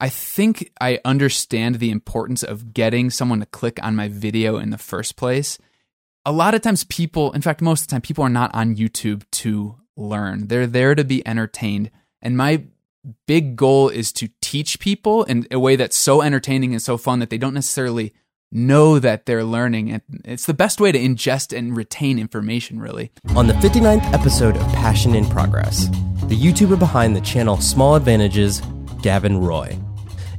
I think I understand the importance of getting someone to click on my video in the first place. A lot of times, people, in fact, most of the time, people are not on YouTube to learn. They're there to be entertained. And my big goal is to teach people in a way that's so entertaining and so fun that they don't necessarily know that they're learning. And it's the best way to ingest and retain information, really. On the 59th episode of Passion in Progress, the YouTuber behind the channel Small Advantages, Gavin Roy.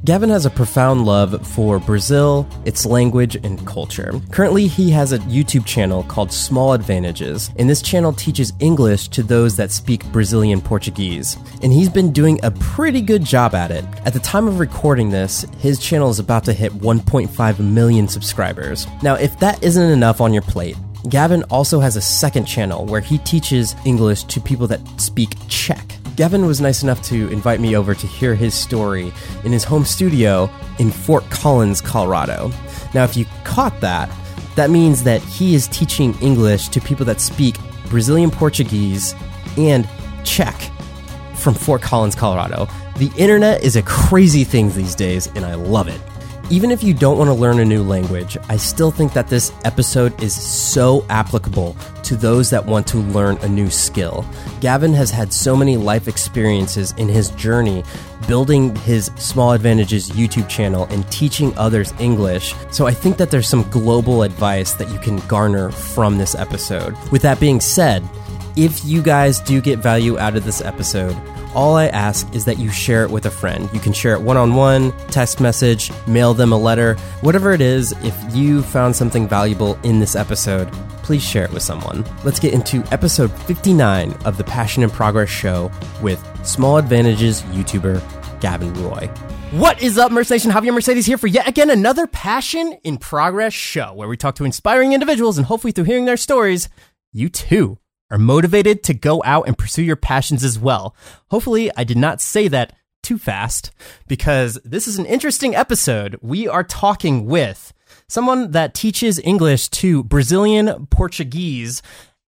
Gavin has a profound love for Brazil, its language, and culture. Currently, he has a YouTube channel called Small Advantages, and this channel teaches English to those that speak Brazilian Portuguese. And he's been doing a pretty good job at it. At the time of recording this, his channel is about to hit 1.5 million subscribers. Now, if that isn't enough on your plate, Gavin also has a second channel where he teaches English to people that speak Czech. Gavin was nice enough to invite me over to hear his story in his home studio in Fort Collins, Colorado. Now, if you caught that, that means that he is teaching English to people that speak Brazilian Portuguese and Czech from Fort Collins, Colorado. The internet is a crazy thing these days, and I love it. Even if you don't want to learn a new language, I still think that this episode is so applicable to those that want to learn a new skill. Gavin has had so many life experiences in his journey building his Small Advantages YouTube channel and teaching others English. So I think that there's some global advice that you can garner from this episode. With that being said, if you guys do get value out of this episode, all I ask is that you share it with a friend. You can share it one on one, text message, mail them a letter, whatever it is. If you found something valuable in this episode, please share it with someone. Let's get into episode 59 of the Passion in Progress show with Small Advantages YouTuber Gavin Roy. What is up, Merce Nation? Javier Mercedes here for yet again another Passion in Progress show where we talk to inspiring individuals and hopefully through hearing their stories, you too are motivated to go out and pursue your passions as well. Hopefully, I did not say that too fast because this is an interesting episode. We are talking with someone that teaches English to Brazilian Portuguese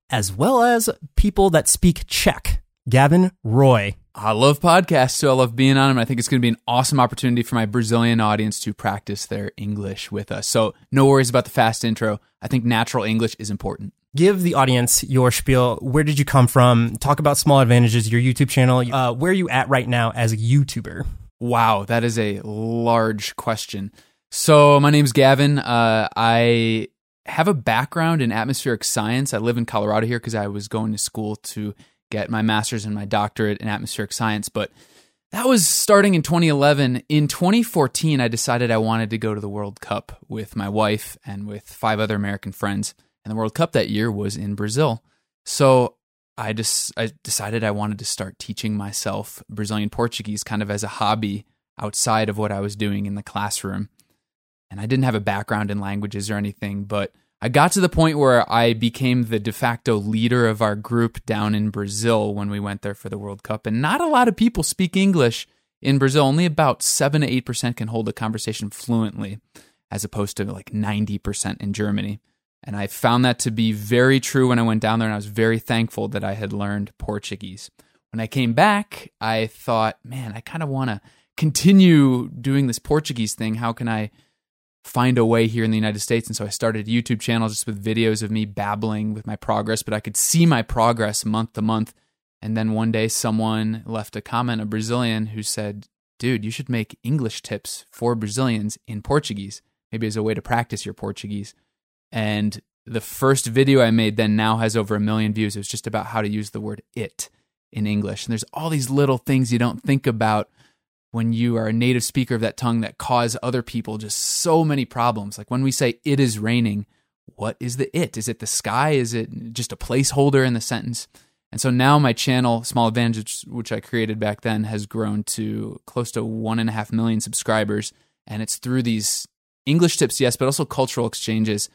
as well as people that speak Czech. Gavin Roy. I love podcasts, so I love being on them. I think it's going to be an awesome opportunity for my Brazilian audience to practice their English with us. So, no worries about the fast intro. I think natural English is important give the audience your spiel. Where did you come from? Talk about small advantages, your YouTube channel. Uh, where are you at right now as a YouTuber? Wow, that is a large question. So, my name's Gavin. Uh, I have a background in atmospheric science. I live in Colorado here because I was going to school to get my master's and my doctorate in atmospheric science. But that was starting in 2011. In 2014, I decided I wanted to go to the World Cup with my wife and with five other American friends and the World Cup that year was in Brazil. So I just I decided I wanted to start teaching myself Brazilian Portuguese kind of as a hobby outside of what I was doing in the classroom. And I didn't have a background in languages or anything, but I got to the point where I became the de facto leader of our group down in Brazil when we went there for the World Cup. And not a lot of people speak English in Brazil. Only about 7 to 8% can hold a conversation fluently, as opposed to like 90% in Germany. And I found that to be very true when I went down there, and I was very thankful that I had learned Portuguese. When I came back, I thought, man, I kind of want to continue doing this Portuguese thing. How can I find a way here in the United States? And so I started a YouTube channel just with videos of me babbling with my progress, but I could see my progress month to month. And then one day, someone left a comment, a Brazilian, who said, Dude, you should make English tips for Brazilians in Portuguese, maybe as a way to practice your Portuguese. And the first video I made then now has over a million views. It was just about how to use the word it in English. And there's all these little things you don't think about when you are a native speaker of that tongue that cause other people just so many problems. Like when we say it is raining, what is the it? Is it the sky? Is it just a placeholder in the sentence? And so now my channel, Small Advantage, which I created back then, has grown to close to one and a half million subscribers. And it's through these English tips, yes, but also cultural exchanges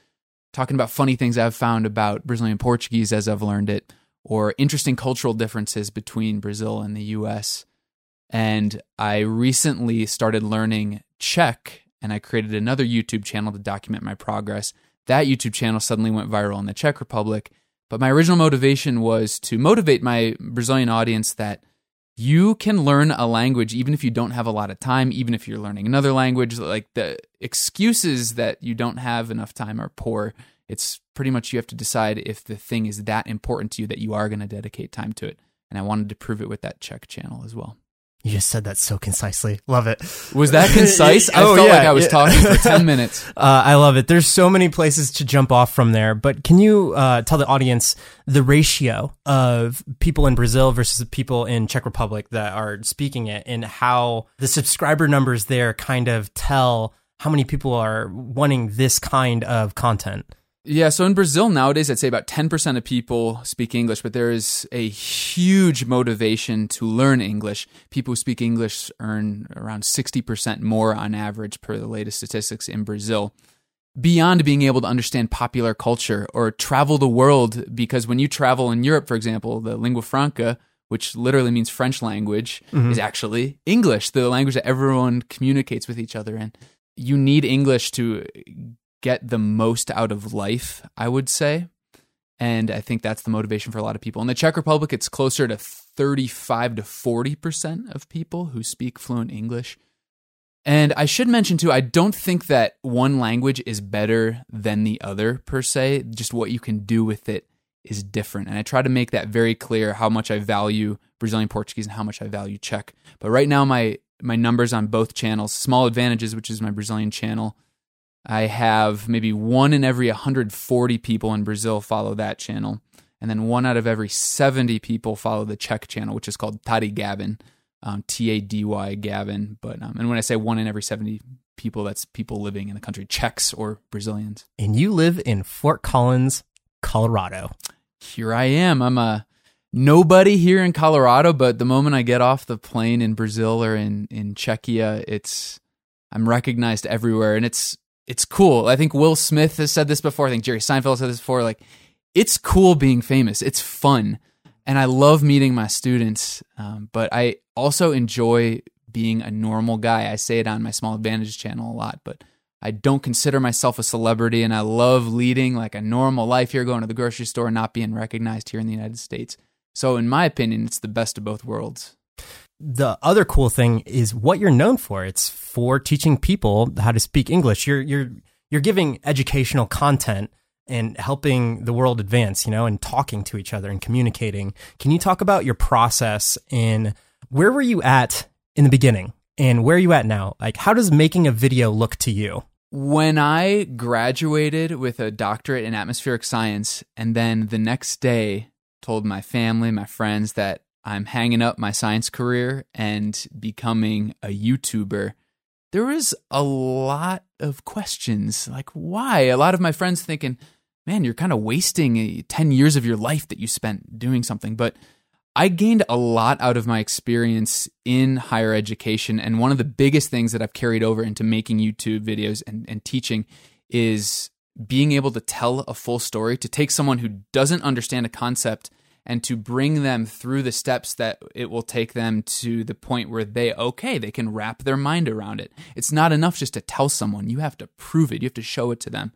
talking about funny things I've found about Brazilian Portuguese as I've learned it, or interesting cultural differences between Brazil and the US. And I recently started learning Czech, and I created another YouTube channel to document my progress. That YouTube channel suddenly went viral in the Czech Republic. But my original motivation was to motivate my Brazilian audience that you can learn a language even if you don't have a lot of time, even if you're learning another language. Like the excuses that you don't have enough time are poor. It's pretty much you have to decide if the thing is that important to you that you are going to dedicate time to it. And I wanted to prove it with that Czech channel as well. You just said that so concisely. Love it. Was that concise? I Oh, felt yeah, like I was yeah. talking for 10 minutes. Uh, I love it. There's so many places to jump off from there, but can you uh, tell the audience the ratio of people in Brazil versus the people in Czech Republic that are speaking it, and how the subscriber numbers there kind of tell how many people are wanting this kind of content? Yeah, so in Brazil nowadays, I'd say about 10% of people speak English, but there is a huge motivation to learn English. People who speak English earn around 60% more on average per the latest statistics in Brazil. Beyond being able to understand popular culture or travel the world, because when you travel in Europe, for example, the lingua franca, which literally means French language, mm-hmm. is actually English, the language that everyone communicates with each other in. You need English to get the most out of life, I would say. And I think that's the motivation for a lot of people. In the Czech Republic, it's closer to 35 to 40% of people who speak fluent English. And I should mention too, I don't think that one language is better than the other per se. Just what you can do with it is different. And I try to make that very clear how much I value Brazilian Portuguese and how much I value Czech. But right now, my my numbers on both channels, Small Advantages, which is my Brazilian channel, I have maybe one in every 140 people in Brazil follow that channel. And then one out of every 70 people follow the Czech channel, which is called Tady Gavin, um, T A D Y Gavin. But um, and when I say one in every 70 people, that's people living in the country, Czechs or Brazilians. And you live in Fort Collins, Colorado. Here I am. I'm a nobody here in Colorado, but the moment I get off the plane in Brazil or in in Czechia, it's I'm recognized everywhere, and it's it's cool. I think Will Smith has said this before. I think Jerry Seinfeld said this before. Like, it's cool being famous. It's fun, and I love meeting my students. Um, but I also enjoy being a normal guy. I say it on my Small Advantage channel a lot, but I don't consider myself a celebrity, and I love leading like a normal life here, going to the grocery store, and not being recognized here in the United States. So, in my opinion, it's the best of both worlds. The other cool thing is what you're known for. It's for teaching people how to speak English. You're you're you're giving educational content and helping the world advance, you know, and talking to each other and communicating. Can you talk about your process and where were you at in the beginning and where are you at now? Like how does making a video look to you? When I graduated with a doctorate in atmospheric science, and then the next day told my family, my friends that I'm hanging up my science career and becoming a YouTuber, there was a lot of questions. Like, why? A lot of my friends thinking, man, you're kind of wasting uh, 10 years of your life that you spent doing something. But I gained a lot out of my experience in higher education. And one of the biggest things that I've carried over into making YouTube videos and, and teaching is being able to tell a full story, to take someone who doesn't understand a concept and to bring them through the steps that it will take them to the point where they, okay, they can wrap their mind around it. It's not enough just to tell someone, you have to prove it, you have to show it to them.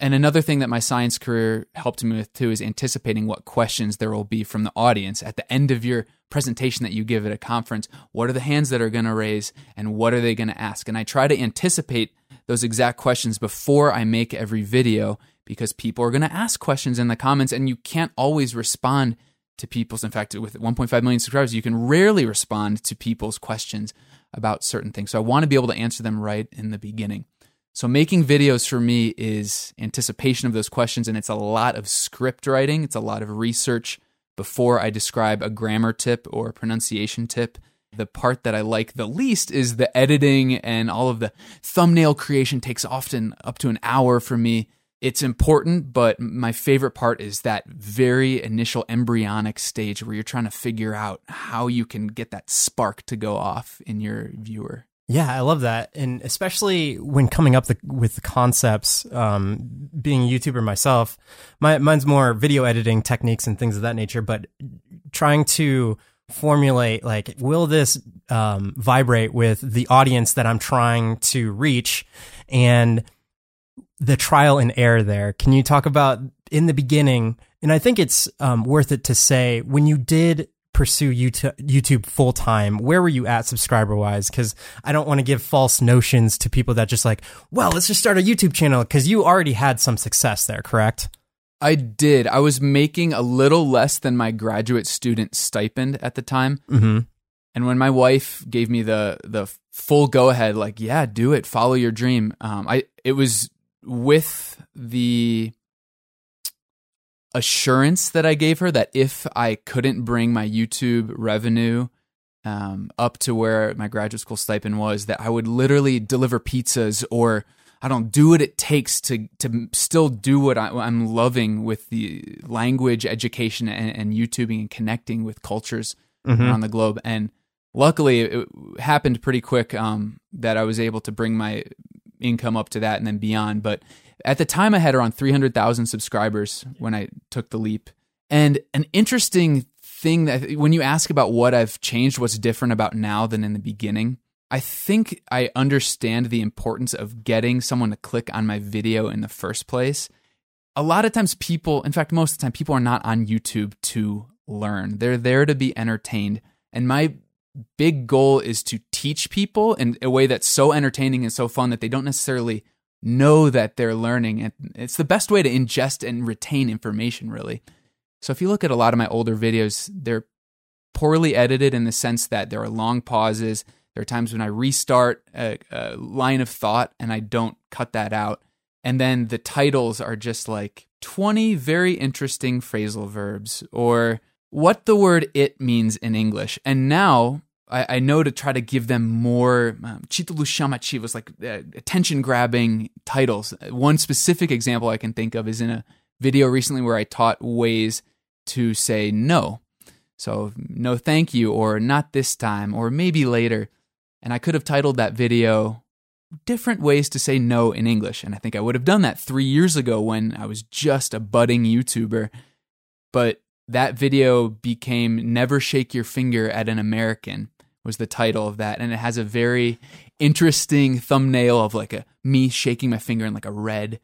And another thing that my science career helped me with too is anticipating what questions there will be from the audience at the end of your presentation that you give at a conference. What are the hands that are going to raise and what are they going to ask? And I try to anticipate those exact questions before I make every video because people are going to ask questions in the comments and you can't always respond to people's. In fact, with 1.5 million subscribers, you can rarely respond to people's questions about certain things. So I want to be able to answer them right in the beginning. So making videos for me is anticipation of those questions and it's a lot of script writing, it's a lot of research before I describe a grammar tip or a pronunciation tip. The part that I like the least is the editing and all of the thumbnail creation takes often up to an hour for me. It's important, but my favorite part is that very initial embryonic stage where you're trying to figure out how you can get that spark to go off in your viewer. Yeah, I love that, and especially when coming up the, with the concepts. Um, being a YouTuber myself, my mine's more video editing techniques and things of that nature. But trying to formulate like, will this um, vibrate with the audience that I'm trying to reach, and the trial and error there. Can you talk about in the beginning? And I think it's um, worth it to say when you did pursue YouTube, YouTube full time, where were you at subscriber wise? Because I don't want to give false notions to people that just like, well, let's just start a YouTube channel because you already had some success there, correct? I did. I was making a little less than my graduate student stipend at the time. Mm-hmm. And when my wife gave me the the full go ahead, like, yeah, do it, follow your dream. Um, I it was with the assurance that I gave her that if I couldn't bring my YouTube revenue um, up to where my graduate school stipend was, that I would literally deliver pizzas or I don't do what it takes to to still do what I, am loving with the language education and, and YouTubing and connecting with cultures Mhm. around the globe. And luckily, it happened pretty quick um, that I was able to bring my income up to that and then beyond. But at the time, I had around 300,000 subscribers when I took the leap. And an interesting thing that when you ask about what I've changed, what's different about now than in the beginning, I think I understand the importance of getting someone to click on my video in the first place. A lot of times, people, in fact, most of the time, people are not on YouTube to learn, they're there to be entertained. And my big goal is to teach people in a way that's so entertaining and so fun that they don't necessarily know that they're learning. And it's the best way to ingest and retain information, really. So if you look at a lot of my older videos, they're poorly edited in the sense that there are long pauses. There are times when I restart a, a line of thought and I don't cut that out. And then the titles are just like 20 very interesting phrasal verbs or what the word it means in English. And now I, I know to try to give them more um, chitulu like uh, attention grabbing titles. One specific example I can think of is in a video recently where I taught ways to say no. So, no thank you, or not this time, or maybe later. And I could have titled that video different ways to say no in English. And I think I would have done that three years ago when I was just a budding YouTuber. But that video became Never Shake Your Finger at an American was the title of that. And it has a very interesting thumbnail of like a me shaking my finger and like a red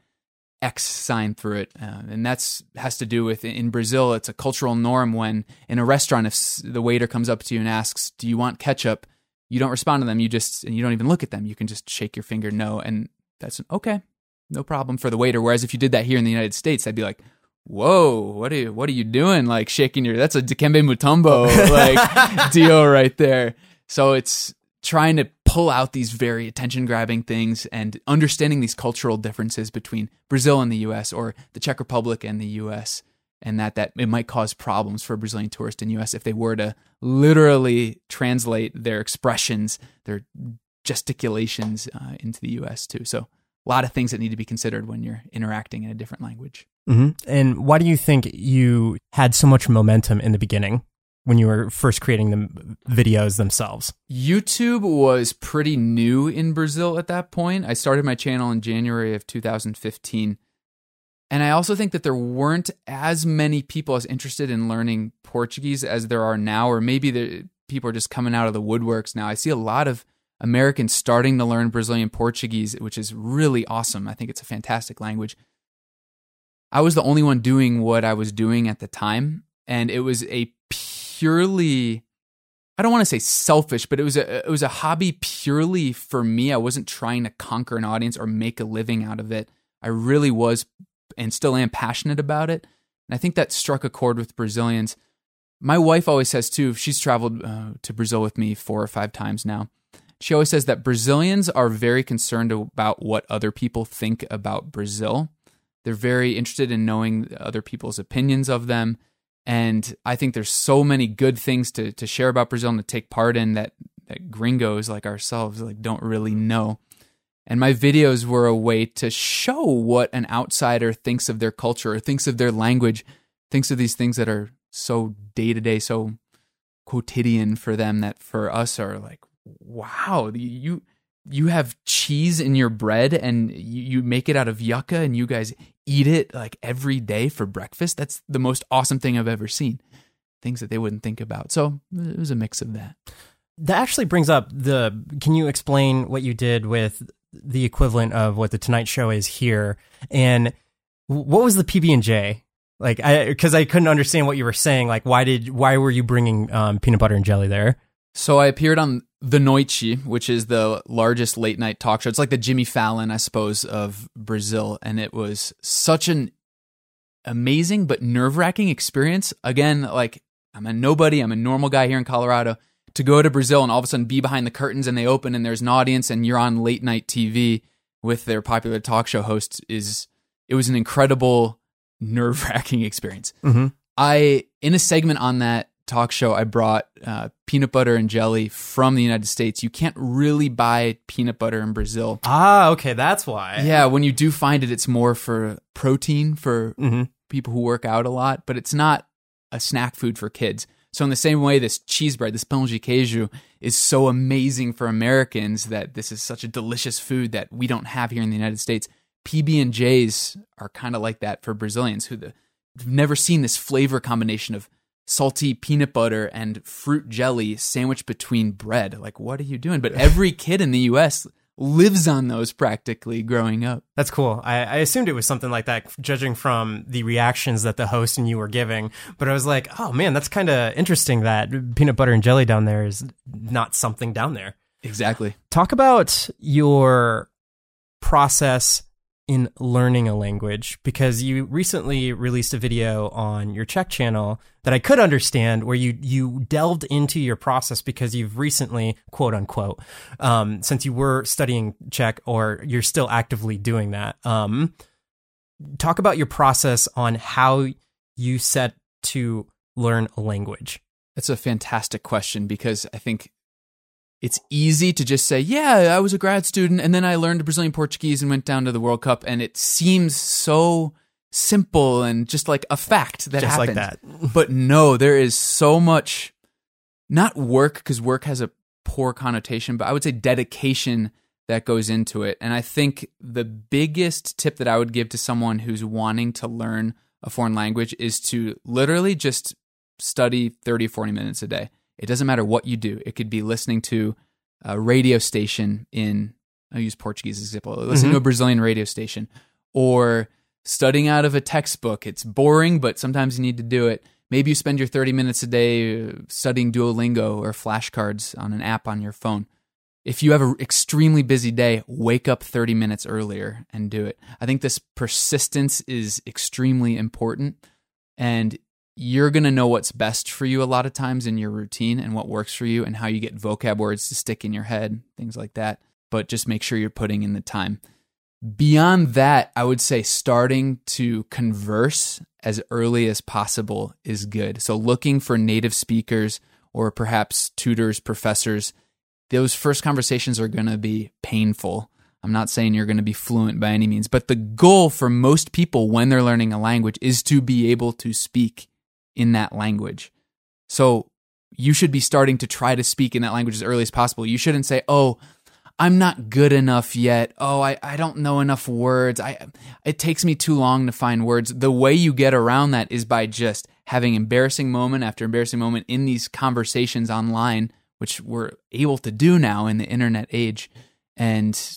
X sign through it. Uh, and that's has to do with in Brazil, it's a cultural norm when in a restaurant, if the waiter comes up to you and asks, Do you want ketchup? You don't respond to them. You just, and you don't even look at them. You can just shake your finger no. And that's an, okay, no problem for the waiter. Whereas if you did that here in the United States, I'd be like, Whoa, what are you, what are you doing? Like shaking your, that's a Dikembe Mutombo like deal right there. So it's trying to pull out these very attention grabbing things and understanding these cultural differences between Brazil and the US or the Czech Republic and the US and that that it might cause problems for a Brazilian tourist in US if they were to literally translate their expressions, their gesticulations uh, into the US too. So a lot of things that need to be considered when you're interacting in a different language. Hmm And why do you think you had so much momentum in the beginning when you were first creating the videos themselves? YouTube was pretty new in Brazil at that point. I started my channel in January of 2015. And I also think that there weren't as many people as interested in learning Portuguese as there are now, or maybe the people are just coming out of the woodworks now. I see a lot of Americans starting to learn Brazilian Portuguese, which is really awesome. I think it's a fantastic language. I was the only one doing what I was doing at the time, and it was a purely I don't want to say selfish, but it was a it was a hobby purely for me. I wasn't trying to conquer an audience or make a living out of it. I really was and still am passionate about it. And I think that struck a chord with Brazilians. My wife always says too, she's traveled uh, to Brazil with me four or five times now. She always says that Brazilians are very concerned about what other people think about Brazil. They're very interested in knowing other people's opinions of them. And I think there's so many good things to, to share about Brazil and to take part in that, that gringos like ourselves like don't really mm-hmm. know. And my videos were a way to show what an outsider thinks of their culture or thinks of their language, thinks of these things that are so day to day, so quotidian for them that for us are like, wow, you you have cheese in your bread and you, you make it out of yucca and you guys eat it like every day for breakfast. That's the most awesome thing I've ever seen. Things that they wouldn't think about. So it was a mix of that. That actually brings up the. Can you explain what you did with the equivalent of what the Tonight Show is here, and what was the PB and J Like, I because I couldn't understand what you were saying. Like, why did why were you bringing um, peanut butter and jelly there? So I appeared on The Noite, which is the largest late night talk show. It's like the Jimmy Fallon, I suppose, of Brazil, and it was such an amazing but nerve wracking experience. Again, like I'm a nobody, I'm a normal guy here in Colorado. To go to Brazil and all of a sudden be behind the curtains and they open and there's an audience and you're on late night TV with their popular talk show host is it was an incredible nerve wracking experience. Mm-hmm. I in a segment on that talk show, I brought uh, peanut butter and jelly from the United States. You can't really buy peanut butter in Brazil. Ah, okay, that's why. Yeah, when you do find it, it's more for protein for hmm people who work out a lot, but it's not a snack food for kids. So in the same way, this cheese bread, this pão de queijo, is so amazing for Americans that this is such a delicious food that we don't have here in the United States. PB and J's are kind of like that for Brazilians who the, have never seen this flavor combination of salty peanut butter and fruit jelly sandwiched between bread. Like, what are you doing? But every kid in the U.S. lives on those practically growing up. That's cool. I, I assumed it was something like that, judging from the reactions that the host and you were giving. But I was like, oh man, that's kind of interesting that peanut butter and jelly down there is not something down there. Exactly. Talk about your process in learning a language because you recently released a video on your Czech channel that I could understand where you you delved into your process because you've recently quote unquote um, since you were studying Czech or you're still actively doing that um, talk about your process on how you set to learn a language. That's a fantastic question because I think it's easy to just say, yeah, I was a grad student and then I learned Brazilian Portuguese and went down to the World Cup. And it seems so simple and just like a fact that just happened. like that But no, there is so much, not work, because work has a poor connotation, but I would say dedication that goes into it. And I think the biggest tip that I would give to someone who's wanting to learn a foreign language is to literally just study 30, 40 minutes a day. It doesn't matter what you do. It could be listening to a radio station in, I'll use Portuguese as an example, listening to a Brazilian radio station or studying out of a textbook. It's boring, but sometimes you need to do it. Maybe you spend your 30 minutes a day uh, studying Duolingo or flashcards on an app on your phone. If you have an extremely busy day, wake up 30 minutes earlier and do it. I think this persistence is extremely important. And you're going to know what's best for you a lot of times in your routine and what works for you and how you get vocab words to stick in your head, things like that. But just make sure you're putting in the time. Beyond that, I would say starting to converse as early as possible is good. So looking for native speakers or perhaps tutors, professors, those first conversations are going to be painful. I'm not saying you're going to be fluent by any means, but the goal for most people when they're learning a language is to be able to speak in that language. So you should be starting to try to speak in that language as early as possible. You shouldn't say, "Oh, I'm not good enough yet. Oh, I, I don't know enough words. I it takes me too long to find words." The way you get around that is by just having embarrassing moment after embarrassing moment in these conversations online, which we're able to do now in the internet age, and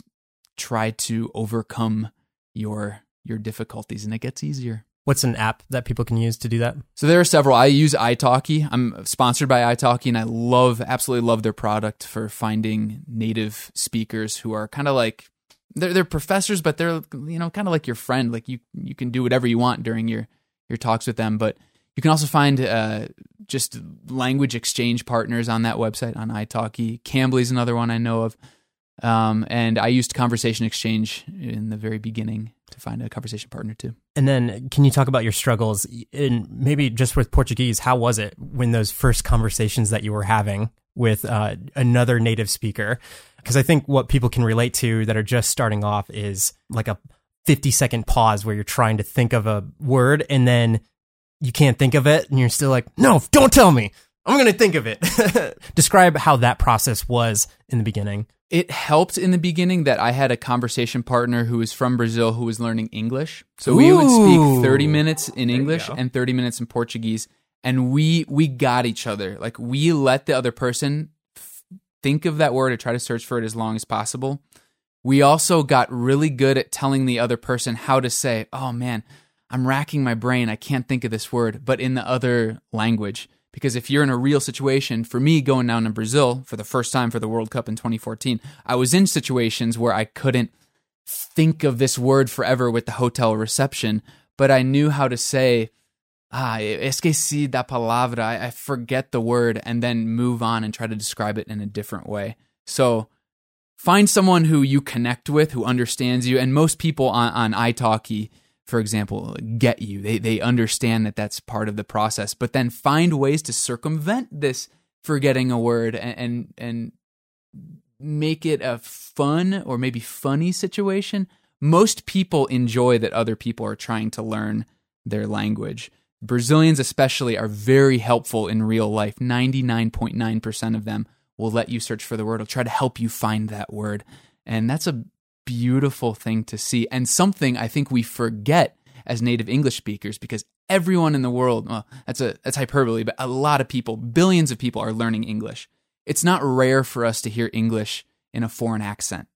try to overcome your your difficulties and it gets easier. What's an app that people can use to do that So there are several. I use italki. I'm sponsored by italki, and I love, absolutely love their product for finding native speakers who are kind of like they're they're professors, but they're you know kind of like your friend. Like you you can do whatever you want during your your talks with them, but you can also find uh, just language exchange partners on that website on italki. Cambly's another one I know of. Um, and I used Conversation Exchange in the very beginning to find a conversation partner too. And then, can you talk about your struggles in maybe just with Portuguese? How was it when those first conversations that you were having with uh, another native speaker? Because I think what people can relate to that are just starting off is like a 50 second pause where you're trying to think of a word and then you can't think of it and you're still like, no, don't tell me. I'm going to think of it. Describe how that process was in the beginning. it helped in the beginning that I had a conversation partner who was from Brazil who was learning English. So we would speak 30 minutes in you English and 30 minutes in Portuguese and we we got each other. Like we let the other person f- think of that word or try to search for it as long as possible. We also got really good at telling the other person how to say, "Oh man, I'm racking my brain. I can't think of this word, but in the other language. Because if you're in a real situation, for me going down to Brazil for the first time for the World Cup in 2014, I was in situations where I couldn't think of this word forever with the hotel reception, but I knew how to say, ah, esqueci da palavra, I, I forget the word, and then move on and try to describe it in a different way. So find someone who you connect with, who understands you, and most people on, on italki for example, get you. They they understand that that's part of the process, but then find ways to circumvent this forgetting a word and and, and make it a fun or maybe funny situation. Most people enjoy that other people are trying to learn their language. Brazilians especially are very helpful in real life. 99.9% of them will let you search for the word, will try to help you find that word. And that's a beautiful thing to see and something I think we forget as native English speakers because everyone in the world, well, that's a that's hyperbole, but a lot of people, billions of people are learning English. It's not rare for us to hear English in a foreign accent.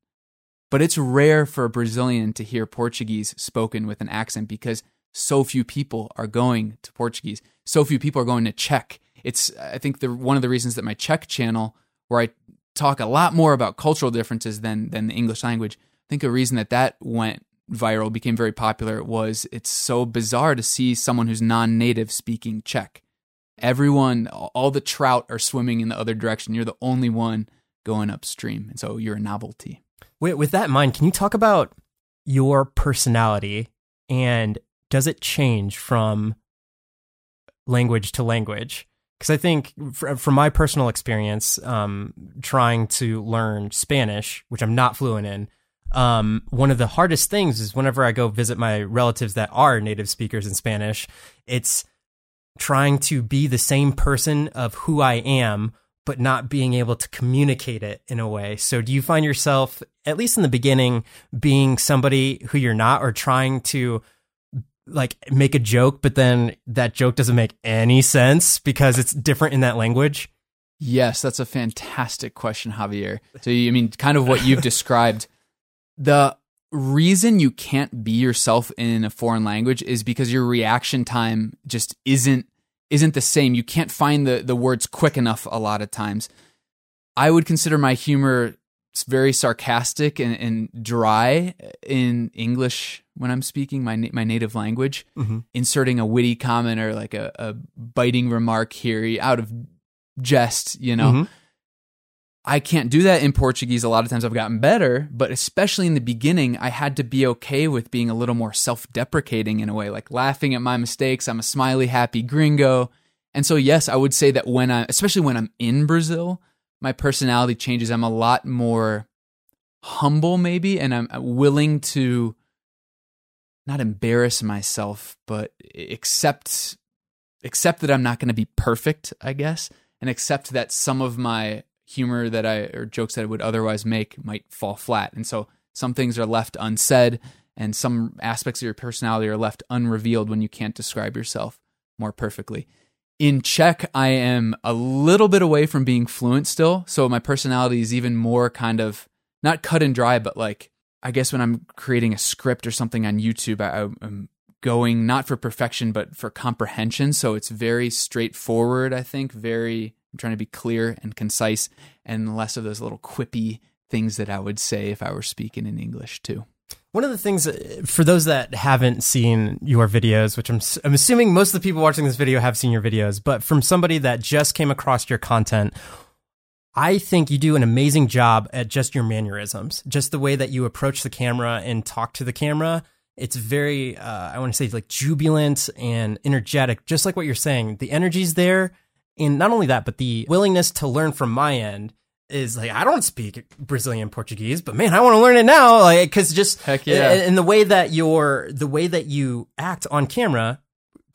But it's rare for a Brazilian to hear Portuguese spoken with an accent because so few people are going to Portuguese. So few people are going to Czech. It's I think the one of the reasons that my Czech channel where I talk a lot more about cultural differences than than the English language think a reason that that went viral, became very popular, was it's so bizarre to see someone who's non native speaking Czech. Everyone, all the trout are swimming in the other direction. You're the only one going upstream. And so you're a novelty. Wait, with that in mind, can you talk about your personality and does it change from language to language? Because I think, from my personal experience, um, trying to learn Spanish, which I'm not fluent in, um, one of the hardest things is whenever I go visit my relatives that are native speakers in Spanish, it's trying to be the same person of who I am, but not being able to communicate it in a way. So, do you find yourself, at least in the beginning, being somebody who you're not, or trying to like make a joke, but then that joke doesn't make any sense because it's different in that language? Yes, that's a fantastic question, Javier. So, I mean, kind of what you've described the reason you can't be yourself in a foreign language is because your reaction time just isn't isn't the same. You can't find the the words quick enough a lot of times. I would consider my humor very sarcastic and, and dry in English when I'm speaking my my native language. Mm-hmm. Inserting a witty comment or like a, a biting remark here out of jest, you know. Mm-hmm I can't do that in Portuguese. A lot of times I've gotten better, but especially in the beginning, I had to be okay with being a little more self deprecating in a way, like laughing at my mistakes. I'm a smiley, happy gringo. And so, yes, I would say that when I, especially when I'm in Brazil, my personality changes. I'm a lot more humble, maybe, and I'm willing to not embarrass myself, but accept accept that I'm not going to be perfect, I guess, and accept that some of my humor that I or jokes that I would otherwise make might fall flat. And so some things are left unsaid and some aspects of your personality are left unrevealed when you can't describe yourself more perfectly. In Czech, I am a little bit away from being fluent still, so my personality is even more kind of not cut and dry, but like I guess when I'm creating a script or something on YouTube, I, am going not for perfection but for comprehension. So it's very straightforward. I think very I'm trying to be clear and concise and less of those little quippy things that I would say if I were speaking in English too. One of the things uh, for those that haven't seen your videos, which I'm I'm assuming most of the people watching this video have seen your videos, but from somebody that just came across your content, I think you do an amazing job at just your mannerisms, just the way that you approach the camera and talk to the camera. It's very, uh, I want to say, like jubilant and energetic, just like what you're saying. The energy's there and not only that, but the willingness to learn from my end is like I don't speak Brazilian Portuguese, but man, I want to learn it now. Like because just Heck yeah. and the way that your the way that you act on camera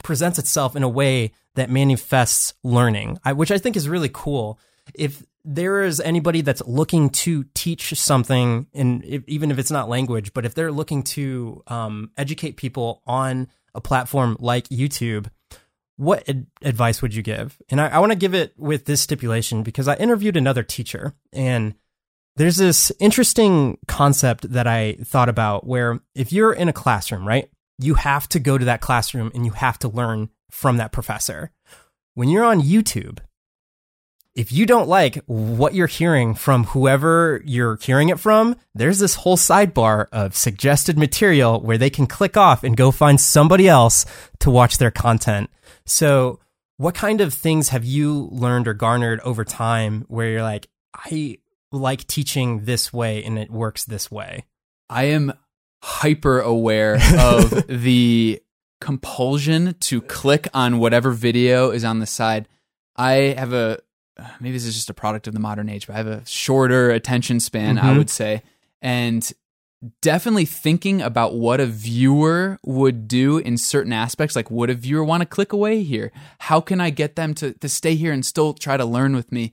presents itself in a way that manifests learning, which I think is really cool. If there is anybody that's looking to teach something, and if, even if it's not language, but if they're looking to um, educate people on a platform like YouTube, what ad- advice would you give? And I, I want to give it with this stipulation because I interviewed another teacher and there's this interesting concept that I thought about where if you're in a classroom, right? you have to go to that classroom and you have to learn from that professor. When you're on YouTube, if you don't like what you're hearing from whoever you're hearing it from, there's this whole sidebar of suggested material where they can click off and go find somebody else to watch their content. So, what kind of things have you learned or garnered over time where you're like, I like teaching this way and it works this way? I am hyper aware of the compulsion to click on whatever video is on the side. I have a maybe this is just a product of the modern age, but I have a shorter attention span, mm-hmm. I would say. And definitely thinking about what a viewer would do in certain aspects like would a viewer want to click away here how can i get them to, to stay here and still try to learn with me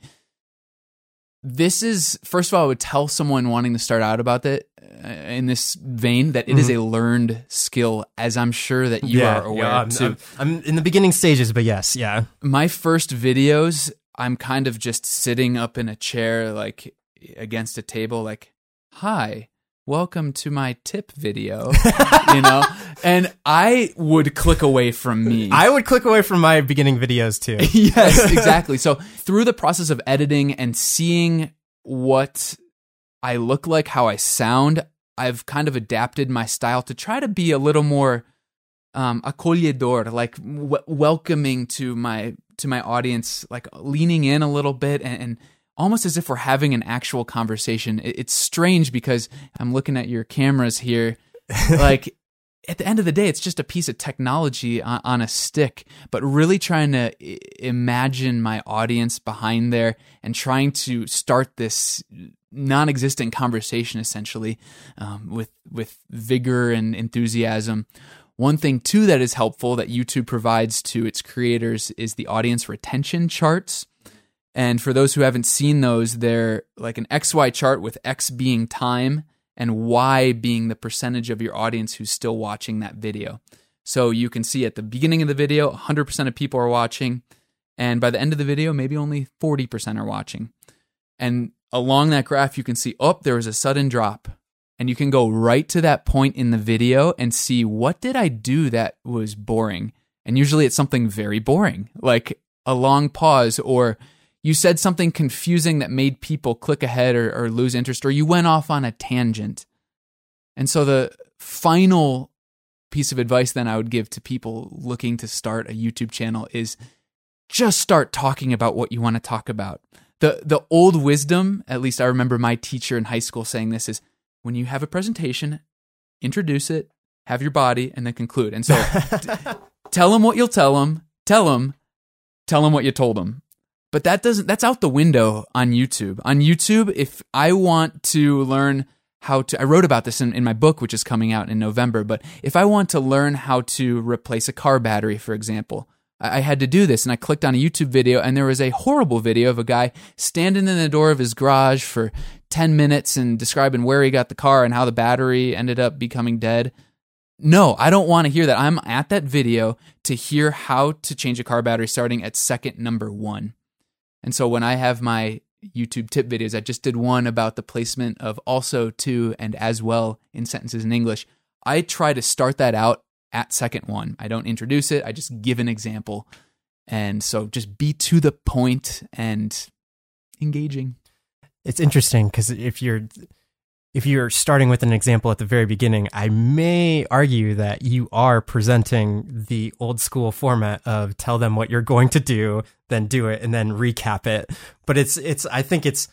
this is first of all i would tell someone wanting to start out about that uh, in this vein that it mm-hmm. is a learned skill as i'm sure that you yeah, are aware yeah, I'm, too I'm, I'm in the beginning stages but yes yeah my first videos I'm kind of just sitting up in a chair, like against a table, like, hi, welcome to my tip video, you know? And I would click away from me. I would click away from my beginning videos too. yes, exactly. So through the process of editing and seeing what I look like, how I sound, I've kind of adapted my style to try to be a little more um, acolhedor, like w- welcoming to my to my audience, like leaning in a little bit and, and almost as if we're having an actual conversation. It, it's strange because I'm looking at your cameras here, like. at the end of the day, it's just a piece of technology on, on, a stick, but really trying to imagine my audience behind there and trying to start this non-existent conversation essentially um, with with vigor and enthusiasm one thing, too, that is helpful that YouTube provides to its creators is the audience retention charts. And for those who haven't seen those, they're like an XY chart with X being time and Y being the percentage of your audience who's still watching that video. So you can see at the beginning of the video, 100% of people are watching. And by the end of the video, maybe only 40% are watching. And along that graph, you can see, oh, there was a sudden drop and you can go right to that point in the video and see what did I do that was boring. And usually it's something very boring, like a long pause or you said something confusing that made people click ahead or, or lose interest or you went off on a tangent. And so the final piece of advice then I would give to people looking to start a YouTube channel is just start talking about what you want to talk about. The the old wisdom, at least I remember my teacher in high school saying this is when you have a presentation, introduce it, have your body, and then conclude. And so t- tell them what you'll tell them, tell them, tell them what you told them. But that doesn't, that's out the window on YouTube. On YouTube, if I want to learn how to, I wrote about this in, in my book, which is coming out in November, but if I want to learn how to replace a car battery, for example, I had to do this and I clicked on a YouTube video and there was a horrible video of a guy standing in the door of his garage for 10 minutes and describing where he got the car and how the battery ended up becoming dead. No, I don't want to hear that. I'm at that video to hear how to change a car battery starting at second number one. And so when I have my YouTube tip videos, I just did one about the placement of also, to, and as well in sentences in English. I try to start that out at second one. I don't introduce it, I just give an example. And so just be to the point and engaging. It's interesting because if you're if you're starting with an example at the very beginning, I may argue that you are presenting the old school format of tell them what you're going to do, then do it, and then recap it. But it's it's I think it's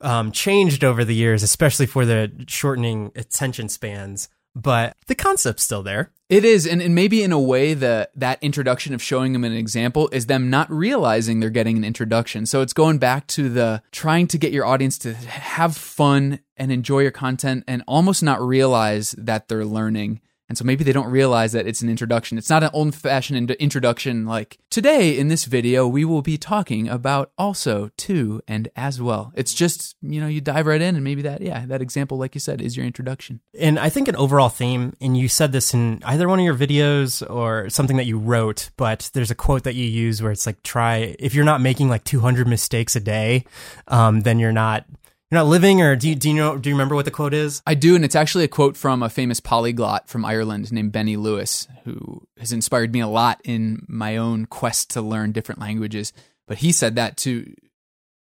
um, changed over the years, especially for the shortening attention spans but the concept's still there. It is, and, and maybe in a way that that introduction of showing them an example is them not realizing they're getting an introduction. So it's going back to the trying to get your audience to have fun and enjoy your content and almost not realize that they're learning and so maybe they don't realize that it's an introduction. It's not an old fashioned introduction like, today in this video, we will be talking about also, to, and as well. It's just, you know, you dive right in and maybe that, yeah, that example, like you said, is your introduction. And I think an overall theme, and you said this in either one of your videos or something that you wrote, but there's a quote that you use where it's like, try, if you're not making like 200 mistakes a day, um, then you're not you're not living, or do you do you know do you remember what the quote is? I do, and it's actually a quote from a famous polyglot from Ireland named Benny Lewis, who has inspired me a lot in my own quest to learn different languages. But he said that to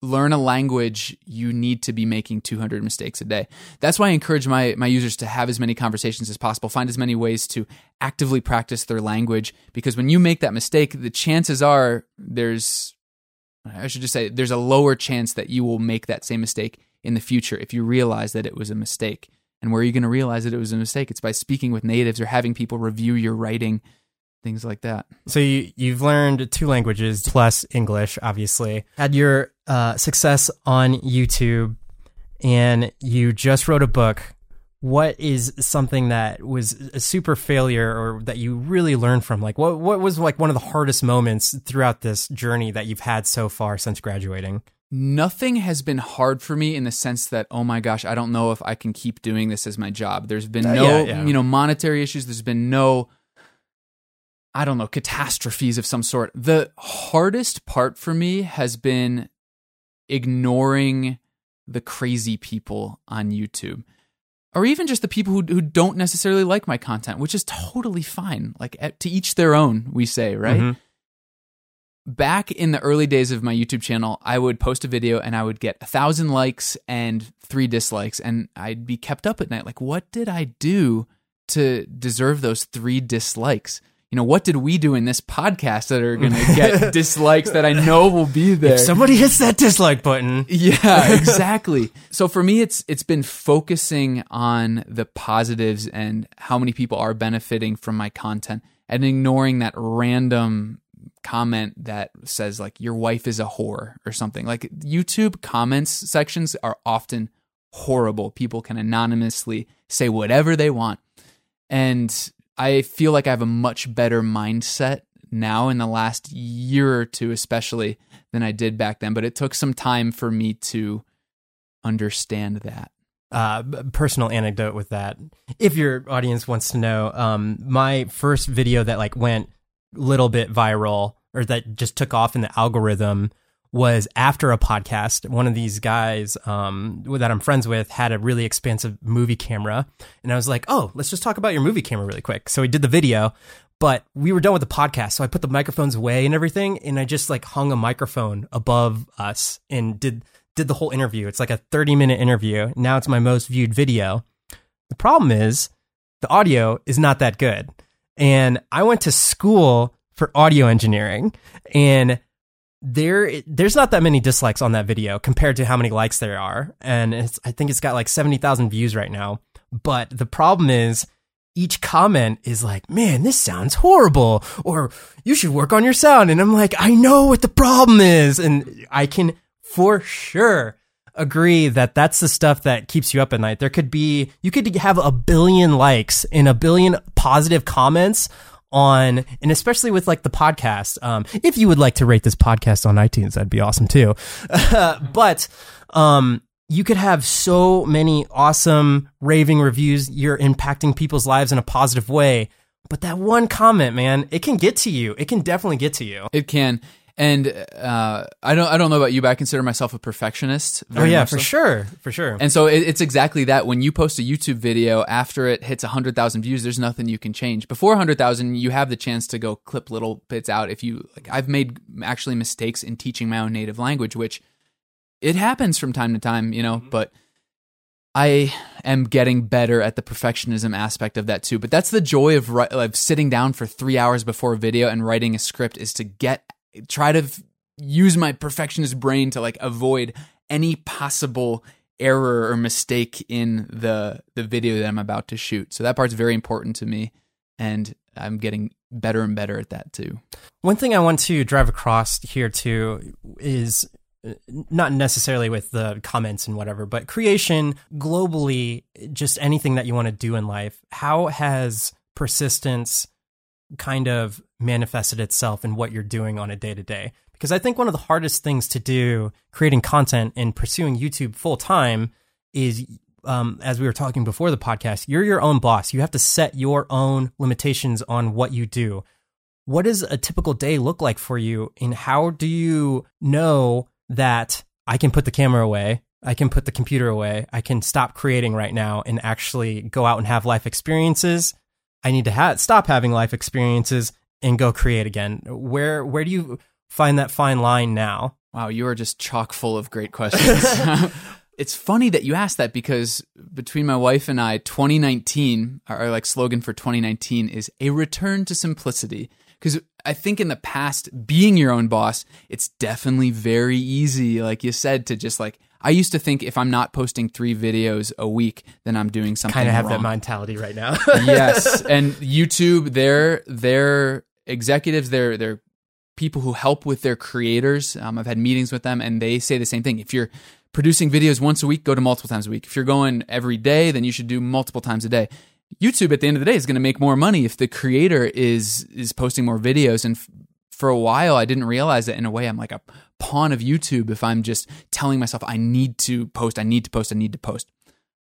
learn a language, you need to be making 200 mistakes a day. That's why I encourage my, my users to have as many conversations as possible, find as many ways to actively practice their language. Because when you make that mistake, the chances are there's, I should just say, there's a lower chance that you will make that same mistake in the future if you realize that it was a mistake. And where are you going to realize that it was a mistake? It's by speaking with natives or having people review your writing things like that. So you you've learned two languages plus English, obviously. Had your uh, success on YouTube, and you just wrote a book. What is something that was a super failure, or that you really learned from? Like, what what was like one of the hardest moments throughout this journey that you've had so far since graduating? Nothing has been hard for me in the sense that oh my gosh, I don't know if I can keep doing this as my job. There's been uh, no yeah, yeah. you know monetary issues. There's been no I don't know, catastrophes of some sort. The hardest part for me has been ignoring the crazy people on YouTube or even just the people who, who don't necessarily like my content, which is totally fine. Like to each their own, we say, right? Mm-hmm. Back in the early days of my YouTube channel, I would post a video and I would get a thousand likes and three dislikes, and I'd be kept up at night. Like, what did I do to deserve those three dislikes? you know, what did we do in this podcast that are going to get dislikes that I know will be there? If somebody hits that dislike button. Yeah, exactly. so for me, it's, it's been focusing on the positives and how many people are benefiting from my content and ignoring that random comment that says like your wife is a whore or something. Like YouTube comments sections are often horrible. People can anonymously say whatever they want. And I feel like I have a much better mindset now in the last year or two, especially than I did back then. But it took some time for me to understand that. Uh, personal anecdote with that. If your audience wants to know, um, my first video that like went little bit viral or that just took off in the algorithm was after a podcast. One of these guys um, that I'm friends with had a really expensive movie camera, and I was like, "Oh, let's just talk about your movie camera really quick." So we did the video, but we were done with the podcast, so I put the microphones away and everything, and I just like hung a microphone above us and did did the whole interview. It's like a 30 minute interview. Now it's my most viewed video. The problem is the audio is not that good. And I went to school for audio engineering and there there's not that many dislikes on that video compared to how many likes there are. And i think it's got like 70,000 views right now. But the problem is each comment is like man this sounds horrible or you should work on your sound. And i'm like i know what the problem is. And i can for sure agree that that's the stuff that keeps you up at night there could be you could have a billion likes and a billion positive comments on, and especially with like the podcast. Um, if you would like to rate this podcast on iTunes, that'd be awesome too. but, um, you could have so many awesome raving reviews. You're impacting people's lives in a positive way. But that one comment, man, it can get to you. It can definitely get to you. It can. And uh, I don't I don't know about you, but I consider myself a perfectionist. oh yeah, for so. sure, for sure. And so it, it's exactly that. When you post a YouTube video after it hits hundred thousand views, there's nothing you can change. Before hundred thousand, you have the chance to go clip little bits out. If you like, I've made actually mistakes in teaching my own native language, which it happens from time to time, you know. Mm-hmm. But I am getting better at the perfectionism aspect of that too. But that's the joy of, of sitting down for three hours before a video and writing a script is to get try to f- use my perfectionist brain to like avoid any possible error or mistake in the the video that I'm about to shoot. So that part's very important to me and I'm getting better and better at that too. One thing I want to drive across here too is uh, not necessarily with the comments and whatever, but creation globally, just anything that you want to do in life. How has persistence kind of manifested itself in what you're doing on a day to day. Because I think one of the hardest things to do creating content and pursuing YouTube full time is, um, as we were talking before the podcast, you're your own boss. You have to set your own limitations on what you do. What does a typical day look like for you? And how do you know that I can put the camera away? I can put the computer away. I can stop creating right now and actually go out and have life experiences. I need to ha- stop having life experiences and go create again. Where where do you find that fine line now? Wow, you are just chock full of great questions. it's funny that you asked that because between my wife and I, 2019, our, our like slogan for 2019 is a return to simplicity. Because I think in the past, being your own boss, it's definitely very easy, like you said, to just like I used to think if I'm not posting three videos a week, then I'm doing something. Kind of have wrong. that mentality right now. yes, and YouTube, they're they're executives, they're they're people who help with their creators. Um, I've had meetings with them, and they say the same thing. If you're producing videos once a week, go to multiple times a week. If you're going every day, then you should do multiple times a day. YouTube at the end of the day is going to make more money if the creator is is posting more videos and f- for a while I didn't realize that in a way I'm like a pawn of YouTube if I'm just telling myself I need to post, I need to post, I need to post.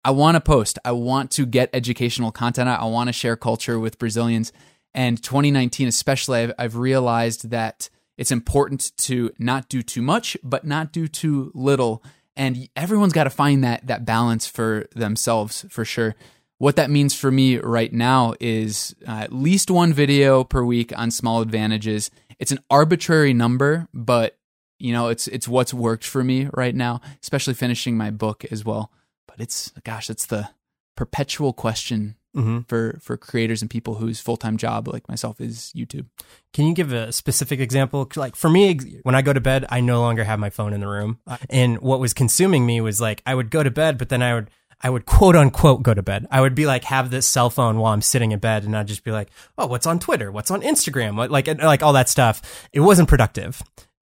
I want to post. I want to get educational content. I want to share culture with Brazilians. And 2019, especially, I've, I've realized that it's important to not do too much, but not do too little. And everyone's got to find that that balance for themselves, for sure. What that means for me right now is uh, at least one video per week on small advantages. It's an arbitrary number, but you know, it's it's what's worked for me right now, especially finishing my book as well. But it's gosh, it's the perpetual question mm-hmm. for for creators and people whose full time job, like myself, is YouTube. Can you give a specific example? Like for me, when I go to bed, I no longer have my phone in the room, and what was consuming me was like I would go to bed, but then I would I would quote unquote go to bed. I would be like have this cell phone while I'm sitting in bed, and I'd just be like, oh, what's on Twitter? What's on Instagram? What, like like all that stuff. It wasn't productive.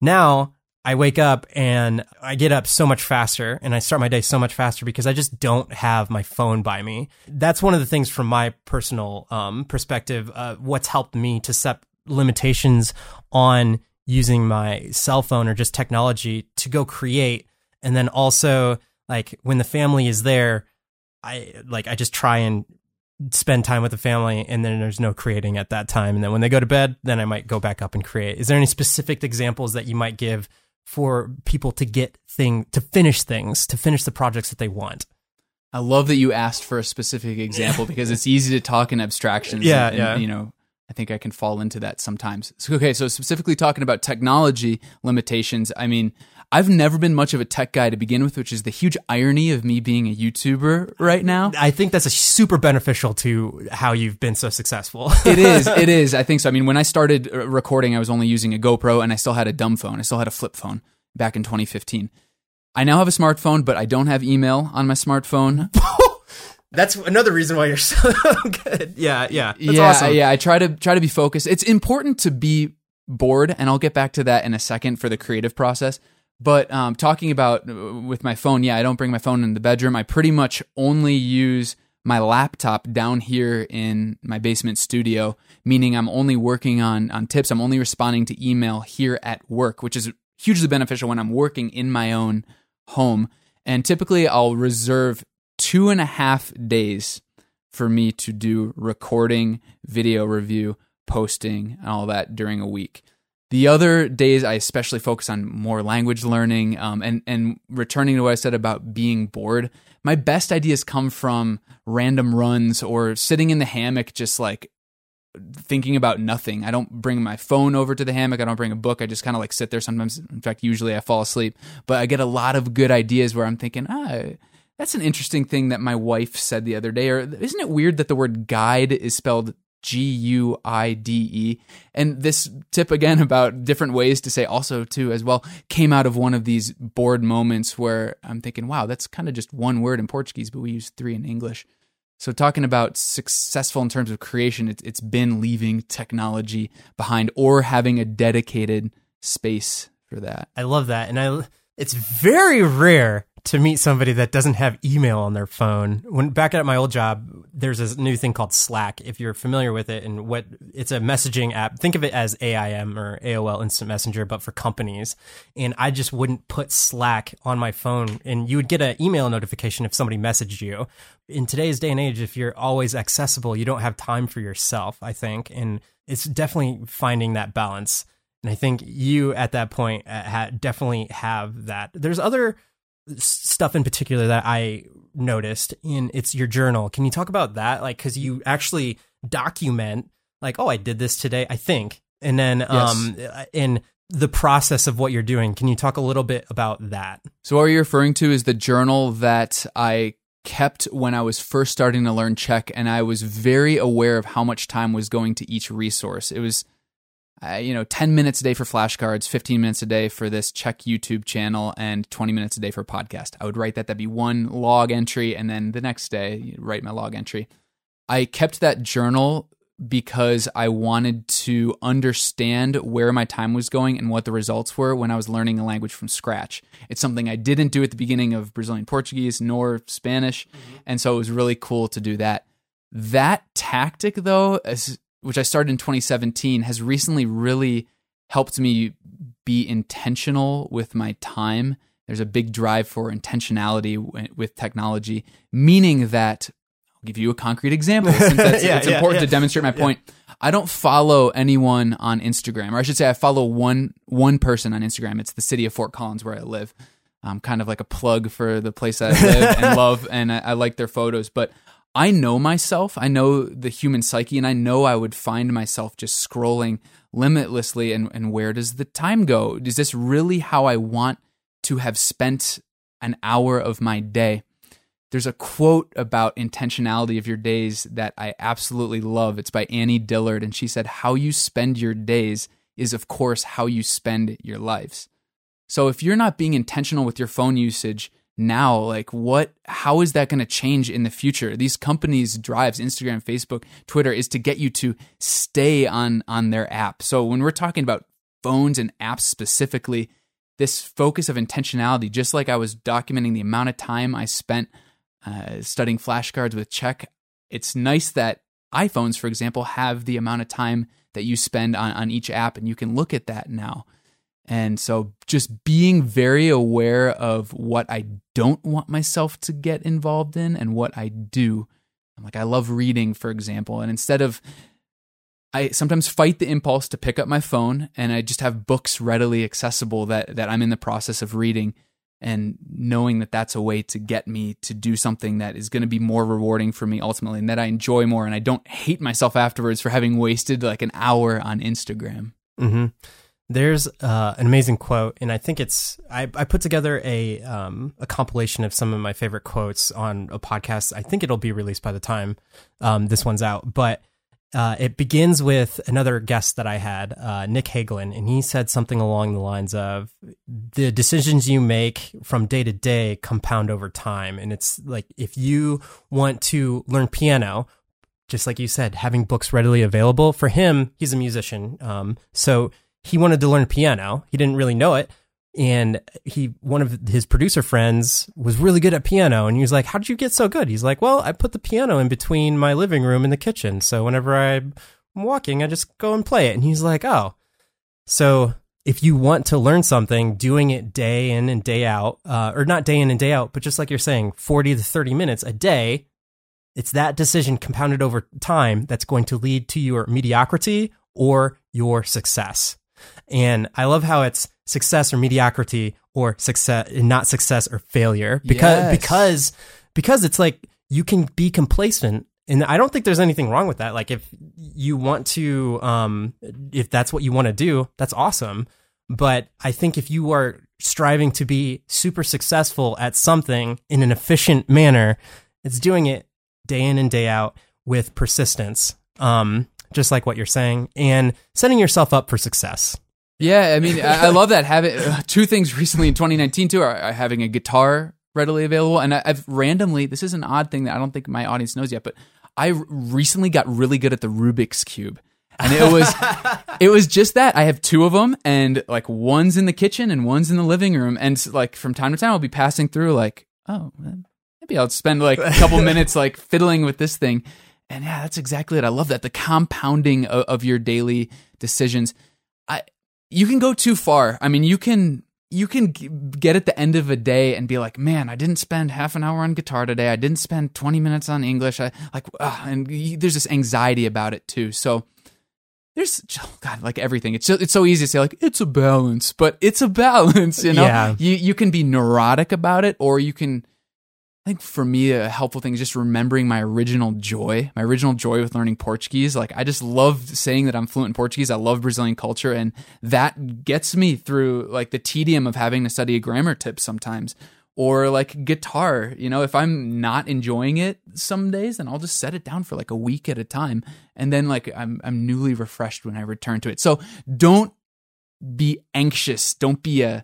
Now I wake up and I get up so much faster and I start my day so much faster because I just don't have my phone by me. That's one of the things from my personal um, perspective. Uh, what's helped me to set limitations on using my cell phone or just technology to go create. And then also, like, when the family is there, I like, I just try and spend time with the family and then there's no creating at that time. And then when they go to bed, then I might go back up and create. Is there any specific examples that you might give? for people to get thing to finish things, to finish the projects that they want. I love that you asked for a specific example because it's easy to talk in abstractions. Yeah, and, yeah. You know, I think I can fall into that sometimes. So, okay, so specifically talking about technology limitations, I mean, I've never been much of a tech guy to begin with, which is the huge irony of me being a YouTuber right now. I think that's a super beneficial to how you've been so successful. it is. It is. I think so. I mean, when I started uh, recording, I was only using a GoPro and I still had a dumb phone. I still had a flip phone back in 2015. I now have a smartphone, but I don't have email on my smartphone. That's another reason why you're so good. Yeah, yeah. That's yeah, awesome. yeah. I try to try to be focused. It's important to be bored, and I'll get back to that in a second for the creative process. But um, talking about uh, with my phone, yeah, I don't bring my phone in the bedroom. I pretty much only use my laptop down here in my basement studio, meaning I'm only working on on tips. I'm only responding to email here at work, which is hugely beneficial when I'm working in my own home. And typically, I'll reserve two and a half days for me to do recording, video review, posting, and all that during a week. The other days, I especially focus on more language learning um, and and returning to what I said about being bored. My best ideas come from random runs or sitting in the hammock, just like thinking about nothing. I don't bring my phone over to the hammock. I don't bring a book. I just kind of like sit there. Sometimes, in fact, usually I fall asleep. But I get a lot of good ideas where I'm thinking, ah, that's an interesting thing that my wife said the other day. Or isn't it weird that the word guide is spelled G U I D E. And this tip again about different ways to say also too as well came out of one of these bored moments where I'm thinking, wow, that's kind of just one word in Portuguese, but we use three in English. So talking about successful in terms of creation, it's, it's been leaving technology behind or having a dedicated space for that. I love that, and I it's very rare to meet somebody that doesn't have email on their phone. When back at my old job, there's this new thing called Slack. If you're familiar with it, and what it's a messaging app. Think of it as AIM or AOL Instant Messenger, but for companies. And I just wouldn't put Slack on my phone, and you would get an email notification if somebody messaged you. In today's day and age, if you're always accessible, you don't have time for yourself. I think, and it's definitely finding that balance. And I think you at that point uh, ha- definitely have that. There's other stuff in particular that I noticed in it's your journal. Can you talk about that? Like, because you actually document, like, oh, I did this today, I think, and then um, in the process of what you're doing. Can you talk a little bit about that? So, what you're referring to is the journal that I kept when I was first starting to learn Czech, and I was very aware of how much time was going to each resource. It was, uh, you know, 10 minutes a day for flashcards, 15 minutes a day for this Czech YouTube channel, and 20 minutes a day for a podcast. I would write that. That'd be one log entry, and then the next day, write my log entry. I kept that journal because I wanted to understand where my time was going and what the results were when I was learning a language from scratch. It's something I didn't do at the beginning of Brazilian Portuguese nor Spanish. Mm-hmm. And so it was really cool to do that. That tactic, though, as, which I started in 2017, has recently really helped me be intentional with my time. There's a big drive for intentionality with technology, meaning that I'll give you a concrete example since that's, yeah, it's yeah, important yeah. to demonstrate my point. I don't follow anyone on Instagram, or I should say, I follow one one person on Instagram. It's the city of Fort Collins where I live. I'm kind of like a plug for the place I live and love, and I, I like their photos. But I know myself. I know the human psyche, and I know I would find myself just scrolling limitlessly. And, and where does the time go? Is this really how I want to have spent an hour of my day? There's a quote about intentionality of your days that I absolutely love. It's by Annie Dillard, and she said, How you spend your days is, of course, how you spend your lives. So if you're not being intentional with your phone usage now, like what, how is that going to change in the future? These companies' drives, Instagram, Facebook, Twitter, is to get you to stay on, on their app. So when we're talking about phones and apps specifically, this focus of intentionality, just like I was documenting the amount of time I spent uh, studying flashcards with Czech it's nice that iPhones, for example, have the amount of time that you spend on, on each app, and you can look at that now. And so just being very aware of what I don't want myself to get involved in and what I do. I'm like, I love reading, for example. And instead of, I sometimes fight the impulse to pick up my phone and I just have books readily accessible that, that I'm in the process of reading and knowing that that's a way to get me to do something that is going to be more rewarding for me ultimately and that I enjoy more and I don't hate myself afterwards for having wasted like an hour on Instagram. Mm-hmm. There's uh, an amazing quote, and I think it's I, I put together a um, a compilation of some of my favorite quotes on a podcast. I think it'll be released by the time um, this one's out, but uh, it begins with another guest that I had, uh, Nick Hagelin, and he said something along the lines of the decisions you make from day to day compound over time. And it's like if you want to learn piano, just like you said, having books readily available for him, he's a musician. Um, so he wanted to learn piano. He didn't really know it. And he one of his producer friends was really good at piano. And he was like how did you get so good? He's like well i put the piano in between my living room and the kitchen. So whenever i'm walking i just go and play it. And he's like oh. So if you want to learn something doing it day in and day out uh, or not day in and day out but just like you're saying 40 to 30 minutes a day it's that decision compounded over time that's going to lead to your mediocrity or your success and i love how it's success or mediocrity or success not success or failure because yes. because because it's like you can be complacent and I don't think there's anything wrong with that. Like if you want to, um, if that's what you want to do, that's awesome. But I think if you are striving to be super successful at something in an efficient manner, it's doing it day in and day out with persistence, um, just like what you're saying, and setting yourself up for success. Yeah, I mean, I, I love that. Having uh, two things recently in 2019 too are, are having a guitar readily available, and I, have randomly. This is an odd thing that I don't think my audience knows yet, but I recently got really good at the Rubik's cube. and it was it was just that i have two of them and like one's in the kitchen and one's in the living room and like from time to time i'll be passing through like oh maybe i'll spend like a couple minutes like fiddling with this thing and yeah that's exactly it i love that the compounding of, of your daily decisions you can go too far. I mean, you can you can get at the end of a day and be like, man, I didn't spend half an hour on guitar today. I didn't spend 20 minutes on English. I like, ah, and there's this anxiety about it too. So there's oh God, like everything. It's so, it's so easy to say like it's a balance, but it's a balance. You know, Yeah. you you can be neurotic about it, or you can. I think for me, a helpful thing is just remembering my original joy, my original joy with learning Portuguese. Like I just love saying that I'm fluent in Portuguese. I love Brazilian culture, and that gets me through like the tedium of having to study a grammar tip sometimes or like guitar you know if i'm not enjoying it some days then i'll just set it down for like a week at a time and then like i'm i'm newly refreshed when i return to it so don't be anxious don't be a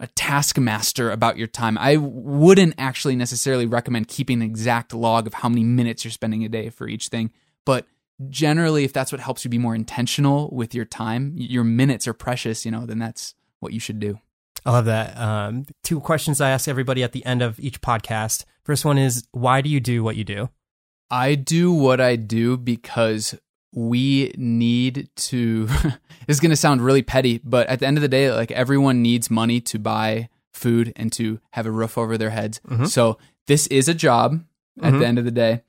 a taskmaster about your time i wouldn't actually necessarily recommend keeping an exact log of how many minutes you're spending a day for each thing but generally if that's what helps you be more intentional with your time your minutes are precious you know then that's what you should do I love that. Um, two questions I ask everybody at the end of each podcast. First one is, why do you do what you do? I do what I do because we need to. this is going to sound really petty, but at the end of the day, like everyone needs money to buy food and to have a roof over their heads. Mhm. So this is a job at Mhm. the end of the day,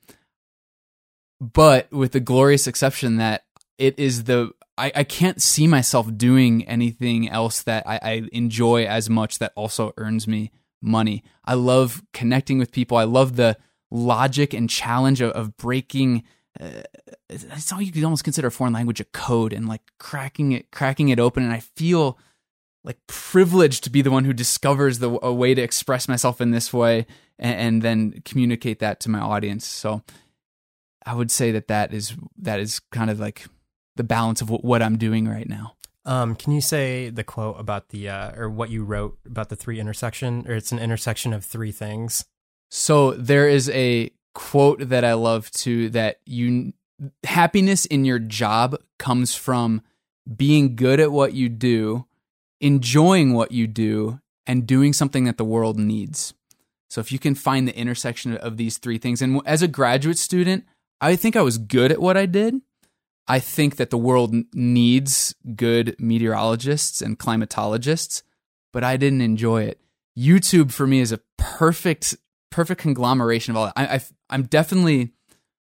but with the glorious exception that it is the. I, I can't see myself doing anything else that I, I enjoy as much that also earns me money. I love connecting with people. I love the logic and challenge of, of breaking uh, it's all you could almost consider a foreign language a code and like cracking it cracking it open and i feel like privileged to be the one who discovers the a way to express myself in this way and, and then communicate that to my audience so i would say that that is that is kind of like the balance of what, what i'm doing right now Um, can you say the quote about the, uh, or what you wrote about the three intersection, or it's an intersection of three things? So there is a quote that I love too that you happiness in your job comes from being good at what you do, enjoying what you do, and doing something that the world needs. So if you can find the intersection of these three things and as a graduate student, I think I was good at what I did. I think that the world needs good meteorologists and climatologists, but I didn't enjoy it. YouTube for me is a perfect perfect conglomeration of all that. I, I I'm definitely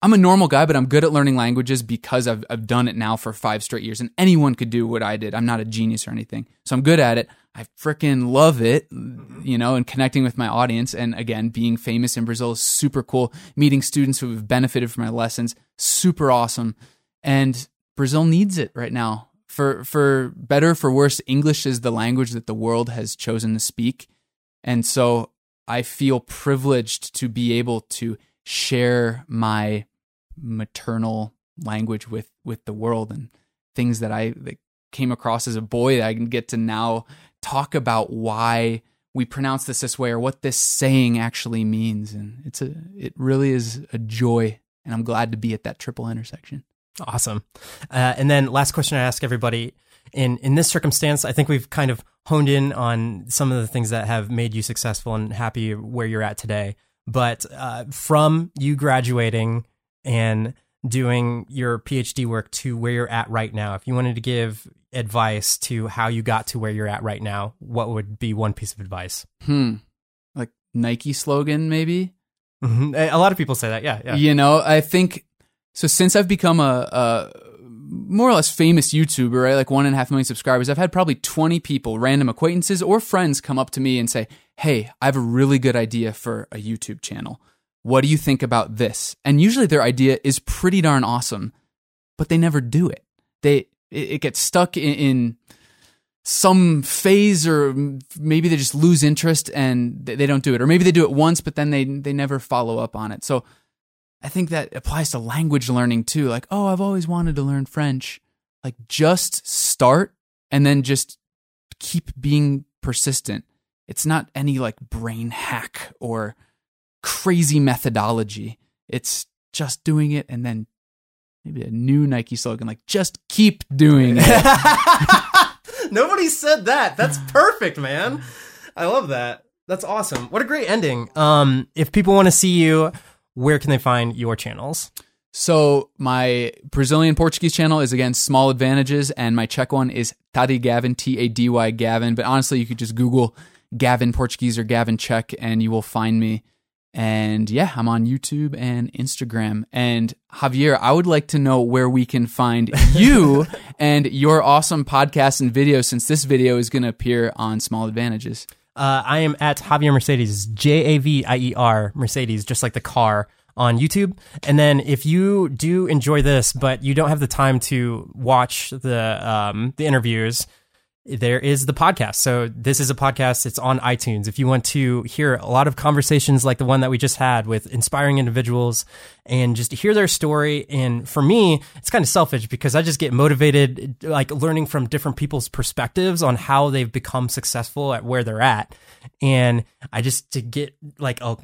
I'm a normal guy, but I'm good at learning languages because I've I've done it now for five straight years, and anyone could do what I did. I'm not a genius or anything, so I'm good at it. I freaking love it, mm-hmm. you know, and connecting with my audience. And again, being famous in Brazil is super cool. Meeting students who have benefited from my lessons, super awesome. And Brazil needs it right now. For for better for worse, English is the language that the world has chosen to speak. And so I feel privileged to be able to share my maternal language with with the world and things that I that came across as a boy that I can get to now talk about why we pronounce this this way or what this saying actually means and it's a it really is a joy and I'm glad to be at that triple intersection. Awesome. Uh, and then last question I ask everybody in in this circumstance, I think we've kind of honed in on some of the things that have made you successful and happy where you're at today. But uh, from you graduating and doing your PhD work to where you're at right now, if you wanted to give advice to how you got to where you're at right now, what would be one piece of advice? Hmm. Like Nike slogan maybe? Mhm. A lot of people say that. Yeah, yeah. You know, I think so. Since I've become a, a more or less famous YouTuber, right, like one and a half million subscribers, I've had probably 20 people, random acquaintances or friends, come up to me and say, Hey, I have a really good idea for a YouTube channel. What do you think about this? And usually their idea is pretty darn awesome, but they never do it. They, it, gets stuck in, in some phase or maybe they just lose interest and they don't do it or maybe they do it once but then they they never follow up on it so i think that applies to language learning too like oh i've always wanted to learn french like just start and then just keep being persistent it's not any like brain hack or crazy methodology it's just doing it and then maybe a new nike slogan like just keep doing it Nobody said that. That's perfect, man. I love that. That's awesome. What a great ending. Um, if people want to see you, where can they find your channels? So my Brazilian Portuguese channel is again Small Advantages, and my Czech one is Tady Gavin, T A D Y Gavin. But honestly, you could just Google Gavin Portuguese or Gavin Czech, and you will find me. And yeah, I'm on YouTube and Instagram. And Javier, I would like to know where we can find you and your awesome podcast and video since this video is going to appear on Small Advantages. Uh, I am at Javier Mercedes, J A V I E R Mercedes, just like the car on YouTube. And then if you do enjoy this, but you don't have the time to watch the um, the interviews, there is the podcast. So this is a podcast. It's on iTunes. If you want to hear a lot of conversations like the one that we just had with inspiring individuals and just hear their story. And for me, it's kind of selfish because I just get motivated, like learning from different people's perspectives on how they've become successful at where they're at. And I just to get like a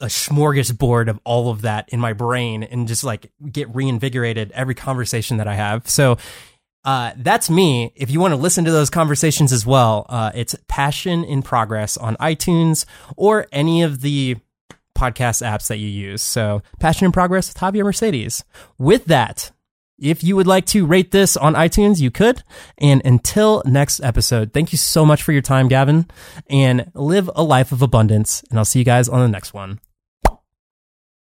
a smorgasbord of all of that in my brain and just like get reinvigorated every conversation that I have. So uh, that's me. If you want to listen to those conversations as well, uh, it's Passion in Progress on iTunes or any of the podcast apps that you use. So, Passion in Progress with Javier Mercedes. With that, if you would like to rate this on iTunes, you could. And until next episode, thank you so much for your time, Gavin, and live a life of abundance. And I'll see you guys on the next one.